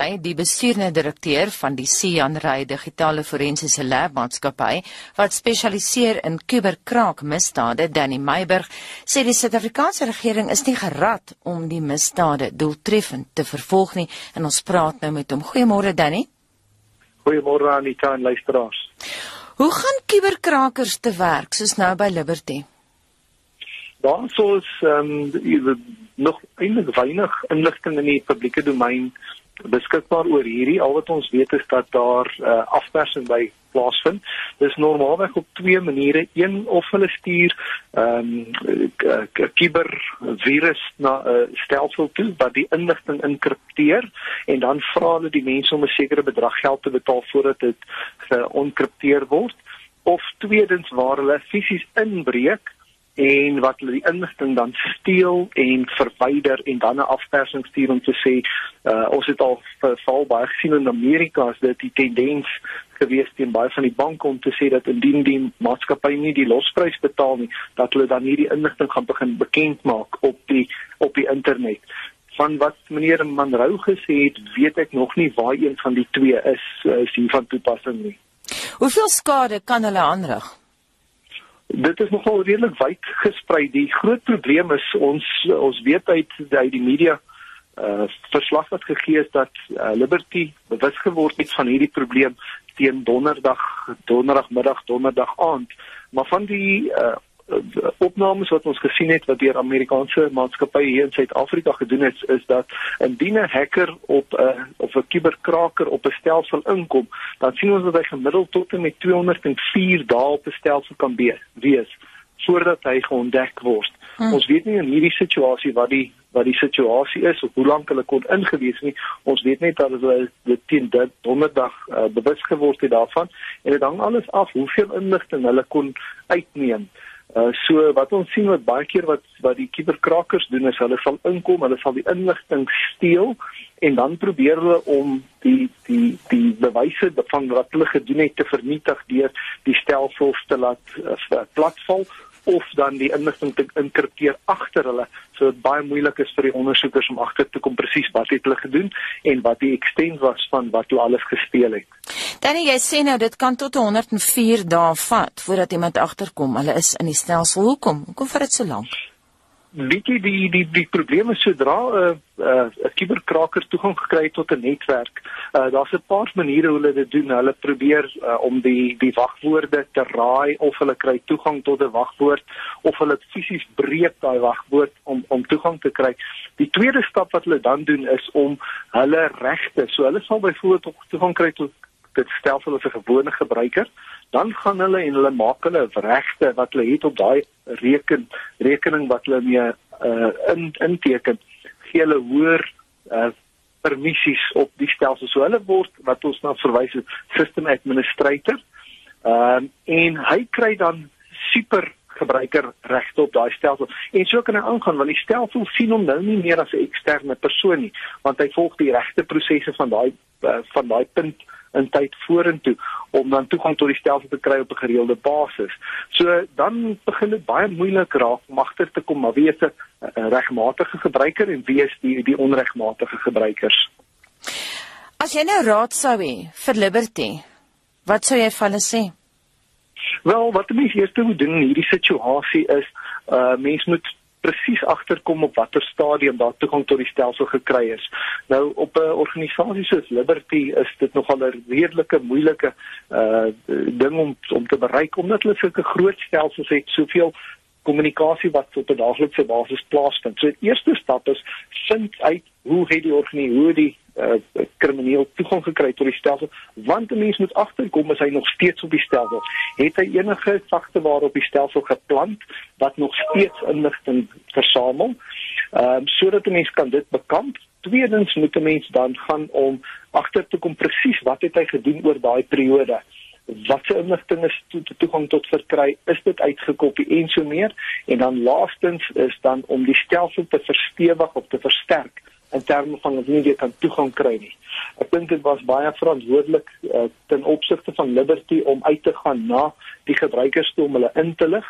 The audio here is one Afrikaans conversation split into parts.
Hy die bestuurende direkteur van die Sian Ray Digitale Forensiese Lab Maatskappy wat spesialiseer in kuberkraakmisdade, Danny Meiberg, sê die Suid-Afrikaanse regering is nie gerad om die misdade doeltreffend te vervolg nie en ons praat nou met hom. Goeiemôre Danny. Goeiemôre aan die klein luisteraars. Hoe gaan kuberkrakers te werk soos nou by Liberty? Daar sou is ehm um, nog eintlik weinig inligting in die publieke domein beskikbaar oor hierdie al wat ons weet is dat daar uh, afpersing by plaasvind. Dis normaalweg op twee maniere. Een of hulle stuur ehm um, kiber virus na 'n uh, stelsel toe wat die inligting enkripteer en dan vra hulle die mense om 'n sekere bedrag geld te betaal voordat dit geonkripteer word. Of tweedens waar hulle fisies inbreek en wat hulle die inligting dan steel en verwyder en dan 'n afpersing stuur om te sê uh, ons het al val baie gesien in Amerika as dit die tendens gewees teen baie van die banke om te sê dat indien die maatskappy nie die losprys betaal nie dat hulle dan hierdie inligting gaan begin bekend maak op die op die internet. Van wat meneer Manrou gesê het weet ek nog nie waar een van die twee is is hier van toepassing nie. Hoeveel skade kan hulle aanrig Dit is nogal redelik wyd gesprei. Die groot probleem is ons ons weet uit uit die media uh verslag wat gegee is dat uh, Liberty bewus geword het van hierdie probleem teen donderdag donderdagmiddag donderdag aand maar van die uh opnames wat ons gesien het wat deur Amerikaanse maatskappye hier in Suid-Afrika gedoen het is dat indien 'n hacker op 'n uh, of 'n kuberkraker op 'n stelsel inkom, dan sien ons dat hy gemiddeld tot en met 204 dae op 'n stelsel kan wees voordat hy geontdek word. Hmm. Ons weet nie in hierdie situasie wat die wat die situasie is of hoe lank hulle kon ingewees nie. Ons weet net dat hulle dit teen dit donderdag uh, bewus geword het daarvan en dit hang alles af hoeveel inligting hulle kon uitneem. Uh so wat ons sien wat baie keer wat wat die kuberkrakers doen is hulle sal inkom, hulle sal die inligting steel en dan probeer hulle om die die die bewyse van wat hulle gedoen het te vernietig deur die stelsels te laat uh, platval of dan die inligting te inkripteer agter hulle sodat dit baie moeilik is vir die ondersoekers om agter te kom presies wat het hulle gedoen en wat die extent was van wat hulle alles gesteel het. Dan jy sê nou dit kan tot 104 dae vat voordat iemand agterkom. Hulle is in die stelsel. Hoekom? Hoekom vat dit so lank? weet jy die die die probleme sodra 'n uh, 'n uh, 'n kuberkraker toegang gekry het tot 'n netwerk, uh, daar's 'n paar maniere hoe hulle dit doen. Hulle probeer uh, om die die wagwoorde te raai of hulle kry toegang tot 'n wagwoord of hulle fisies breek daai wagwoord om om toegang te kry. Die tweede stap wat hulle dan doen is om hulle regte. So hulle sal byvoorbeeld toegang kry tot dit stelsel as 'n gewone gebruiker dan gaan hulle en hulle maak hulle regte wat hulle het op daai reken rekening wat hulle mee uh, in inteken gee hulle hoër uh, permissies op die stelsel. So hulle word wat ons nou verwys as system administrator uh, en hy kry dan super gebruiker regte op daai stelsel. En so kan hy aangaan want die stelsel sien hom nou nie meer as 'n eksterne persoon nie want hy volg die regte prosesse van daai uh, van daai punt in tyd vorentoe om dan toegang tot die stelsel te kry op 'n gereelde basis. So dan begin dit baie moeilik raak om agter te kom maar wie is 'n regmatige gebruiker en wie is die die onregmatige gebruikers. As jy nou raad sou hê vir Liberty, wat sou jy vir hulle sê? Wel, wat mense eers moet doen in hierdie situasie is, uh mense moet presies agterkom op watter stadium daar toegang tot die stelsel gekry is. Nou op 'n organisasie soos Liberty is dit nogal 'n redelike moeilike uh ding om om te bereik omdat hulle sulke groot stelsels het, soveel kommunikasie wat op 'n daaglikse basis plaasvind. So die eerste stap is vind uit hoe het die organisasie, hoe die uh, krimineel toegang gekry tot die stelsel want 'n mens moet agterkom as hy nog steeds op die stelsel het hy enige sagte waar op die stelsel geplant wat nog steeds inligting versamel ehm um, sodat 'n mens kan dit bekamp. Tweedens moet 'n mens dan gaan om agter te kom presies wat het hy gedoen oor daai periode. Wat se inligting is toe to, toegang tot verkry is dit uitgekopie en so meer. En dan laastens is dan om die stelsel te verstewig of te versterk in terme van of nie jy kan toegang kry nie. Ek dink dit was baie verantwoordelik uh, ten opsigte van Liberty om uit te gaan na die gebruikers toe om hulle in te lig.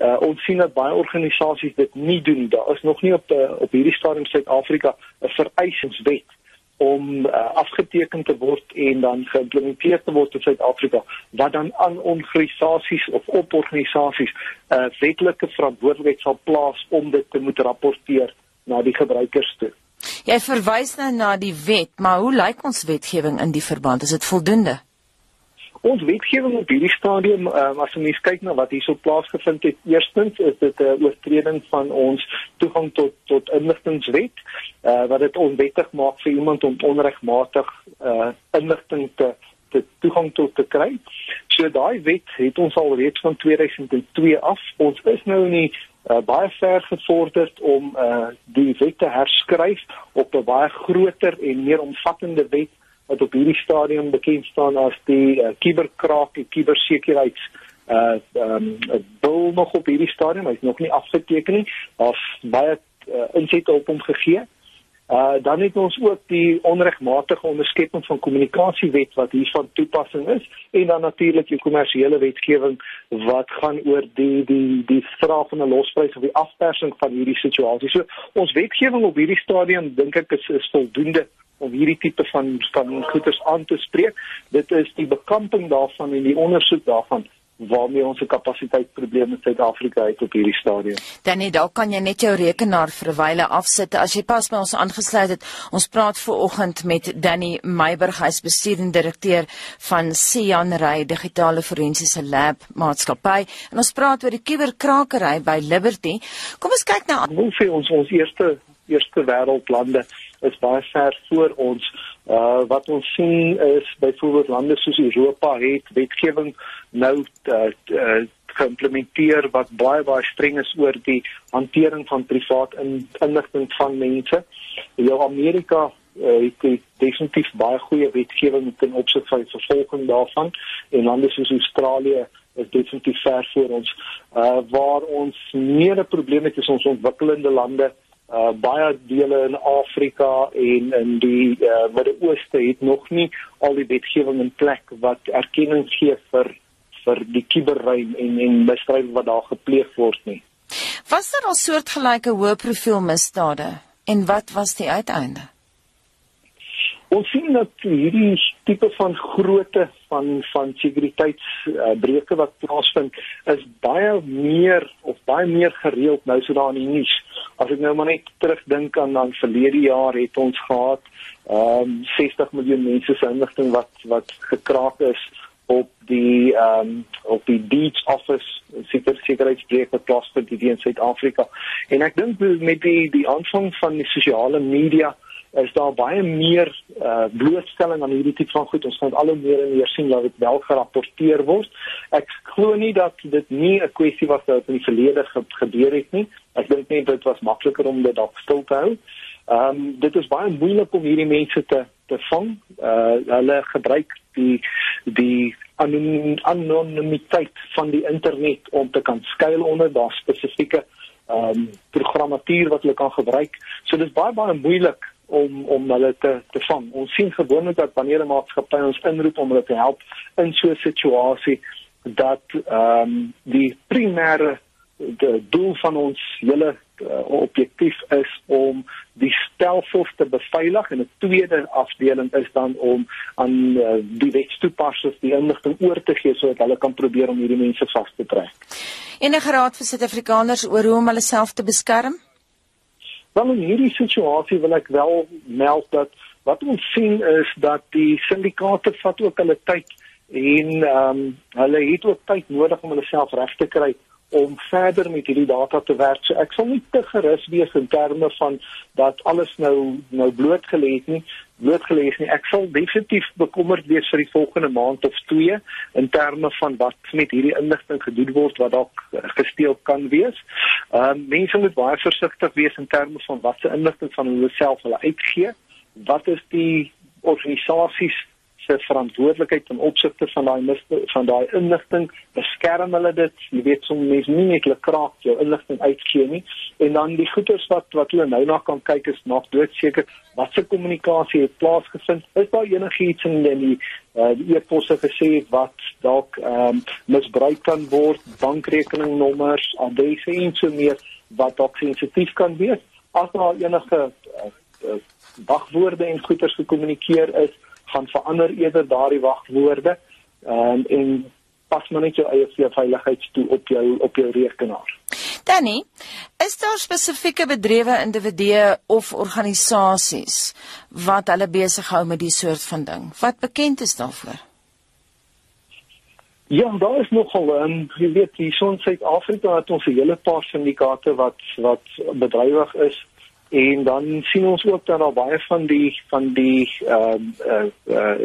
Uh, ons sien dat baie organisasies dit nie doen. Daar is nog nie op uh, op hierdie stadium Suid-Afrika 'n vereisingswet om uh, afgeteken te word en dan geïmplementeer te word in Suid-Afrika wat dan aan organisasies of op organisasies 'n uh, wetlike verantwoordelikheid sal plaas om dit te moet rapporteer na die gebruikers toe. Jy verwys nou na die wet, maar hoe lyk ons wetgewing in die verband? Is dit voldoende? Ons wetgewing op hierdie stadium, um, as ons kyk na wat hierso plaasgevind het, eerstens is dit 'n uh, oortreding van ons toegang tot tot inligtingwet, uh, wat dit onwettig maak vir iemand om onregmatig uh, inligting te te toegang tot te kry. So daai wet het ons al reeds van 2002 af. Ons is nou in die uh, baie ver gevorderd om uh, die wet te herskryf op 'n baie groter en meer omvattende wet wat op hierdie stadium bekend staan as die kuberkraak uh, en kubersekuriteits uh um bil nog op hierdie stadium. Hy's nog nie afgeteken nie. Daar's baie uh, insette op hom gegee. uh dan het ons ook die onregmatige onderskepping van kommunikasiewet wat hier van toepassing is en dan natuurlik die kommersiële wetgewing wat gaan oor die die die straf van 'n losprys of die afpersing van hierdie situasie so ons wetgewing op hierdie stadium dink ek is, is voldoende om hierdie tipe van van goederes aan te spreek. Dit is die bekamping daarvan en die ondersoek daarvan waarmee ons 'n kapasiteitsprobleem in Suid-Afrika het op hierdie stadium. Dan net dalk kan jy net jou rekenaar vir 'n wyle afsit as jy pas by ons aangesluit het. Ons praat ver oggend met Danny Meiburg, hy's bestuurende direkteur van Sian Ray Digitale Forensiese Lab Maatskappy en ons praat oor die kuberkrakery by Liberty. Kom ons kyk na ons ons eerste eerste wêreldlande is baie ver voor ons. Uh wat ons sien is byvoorbeeld lande soos Europa het wetgewing nou uh, uh geïmplementeer wat baie baie streng is oor die hantering van privaat in, inligting van mense. Jou Amerika uh, het, het definitief baie goeie wetgewing ten opsigte van vervolging daarvan en lande soos Australië is definitief ver voor ons. Uh waar ons meer 'n probleem het is ons ontwikkelende lande uh baie dele in Afrika en in die uh, Midde-Ooste het nog nie al die wetgewing in plek wat erkenning gee vir vir die kuberruim en en misdrywe wat daar gepleeg word nie. Was daar al soortgelyke hoë profiel misdade en wat was die uiteinde? Ons sien dat hierdie tipe van grootte van van sekuriteitsbreuke uh, wat plaasvind is baie meer of baie meer gereeld nou so daar in die nuus. As ek nou maar net terugdink aan dan verlede jaar het ons gehad ehm um, 60 miljoen mense se inligting wat wat gekraak is op die ehm um, op die Beach Office seker sekuriteitsbreuk wat plaasvind hier in Suid-Afrika. En ek dink met die die aanvang van die sosiale media is daar baie meer uh, blootstelling aan hierdie tipe van goed. Ons gaan al hoe meer en meer sien dat dit wel gerapporteer word. Ek glo nie dat dit nie 'n kwessie was wat in die verlede ge gebeur het nie. Ek dink net dit was makliker om dit dalk stil te hou. Ehm um, dit is baie moeilik om hierdie mense te te vang. Uh hulle gebruik die die anonimiteit van die internet om te kan skuil onder daar spesifieke ehm um, programmatuur wat hulle kan gebruik. So dis baie baie moeilik om om hulle te te vang. Ons sien gewoonlik dat wanneer 'n maatskappy ons inroep om hulle te help in so 'n situasie dat ehm um, die primêre doel van ons hele uh, objektief is om die stelsels te beveilig en 'n tweede afdeling is dan om aan uh, die wetstoepassers die inligting oor te gee sodat hulle kan probeer om hierdie mense vas te trek. Enige raad vir Suid-Afrikaners oor hoe om hulle self te beskerm? Dan in hierdie situasie wil ek wel meld dat wat ons sien is dat die syndikaate vat ook hulle tyd en ehm um, hulle het ook tyd nodig om hulle self reg te kry om verder met hierdie data te werk. So ek sal nie te gerus wees in terme van dat alles nou nou blootgelê het nie, blootgelê is nie. Ek sal definitief bekommerd wees vir die volgende maand of twee in terme van wat met hierdie inligting gedoen word wat dalk gesteel kan wees. Ehm um, mense moet baie versigtig wees in terme van wat se inligting van hulle self hulle uitgee. Wat is die organisasies se verantwoordelikheid ten opsigte van daai van daai inligting beskerm hulle dit. Jy weet soms mense nie net hulle kraak jou inligting uitgee nie. En dan die goeders wat wat hulle nou na kan kyk is nog doodseker wat se kommunikasie het plaasgevind. Is daar enigiets in die uh, die e-posse gesê wat dalk ehm um, misbruik kan word bankrekeningnommers adresse en so meer wat dalk sensitief kan wees? As daar enige uh, uh, wagwoorde en goeders gekommunikeer is, gaan verander eerder daardie wagwoorde um, en pas maar net jou eie veiligheidstoe op jou op jou rekenaar. Danny, is daar spesifieke bedrywe, individue of organisasies wat hulle besig hou met die soort van ding? Wat bekend is daarvoor? Ja, daar is nogal, um, jy weet, hier in Suid-Afrika het ons 'n hele paar syndikaate wat wat bedrywig is en dan sien ons ook dat daar baie van die van die ehm uh, uh,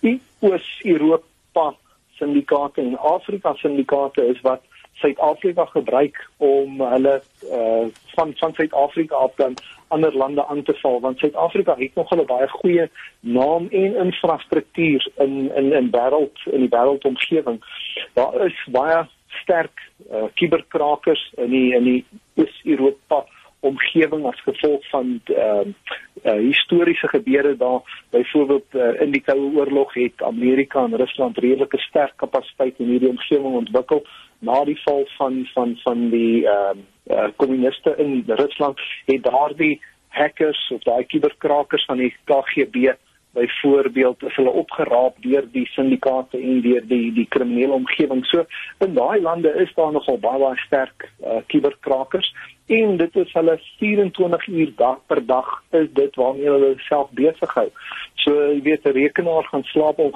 uh, Oos-Europa syndikaate en Afrika syndikaate is wat Suid-Afrika gebruik om hulle uh, van van Suid-Afrika af dan ander lande aan te val want Suid-Afrika het nog 'n baie goeie naam en infrastruktuur in in in wêreld in die wêreldomgewing. Daar is baie sterk uh, kuberkrakers in die in die Oos-Europa omgewing as gevolg van ehm uh, uh, historiese gebeure daar. Byvoorbeeld uh, in die Koue Oorlog het Amerika en Rusland redelike sterk kapasiteit in hierdie omgewing ontwikkel. Na die val van van van die ehm uh, uh, kommuniste in Rusland het daardie hackers of daai kuberkrakers van die KGB byvoorbeeld is hulle opgeraap deur die syndikaate en deur die die kriminele omgewing. So in daai lande is daar nogal baie baie sterk kuberkrakers uh, en dit is hulle 24 uur dag per dag is dit waarmee hulle self besig hou. So jy weet 'n rekenaar gaan slaap om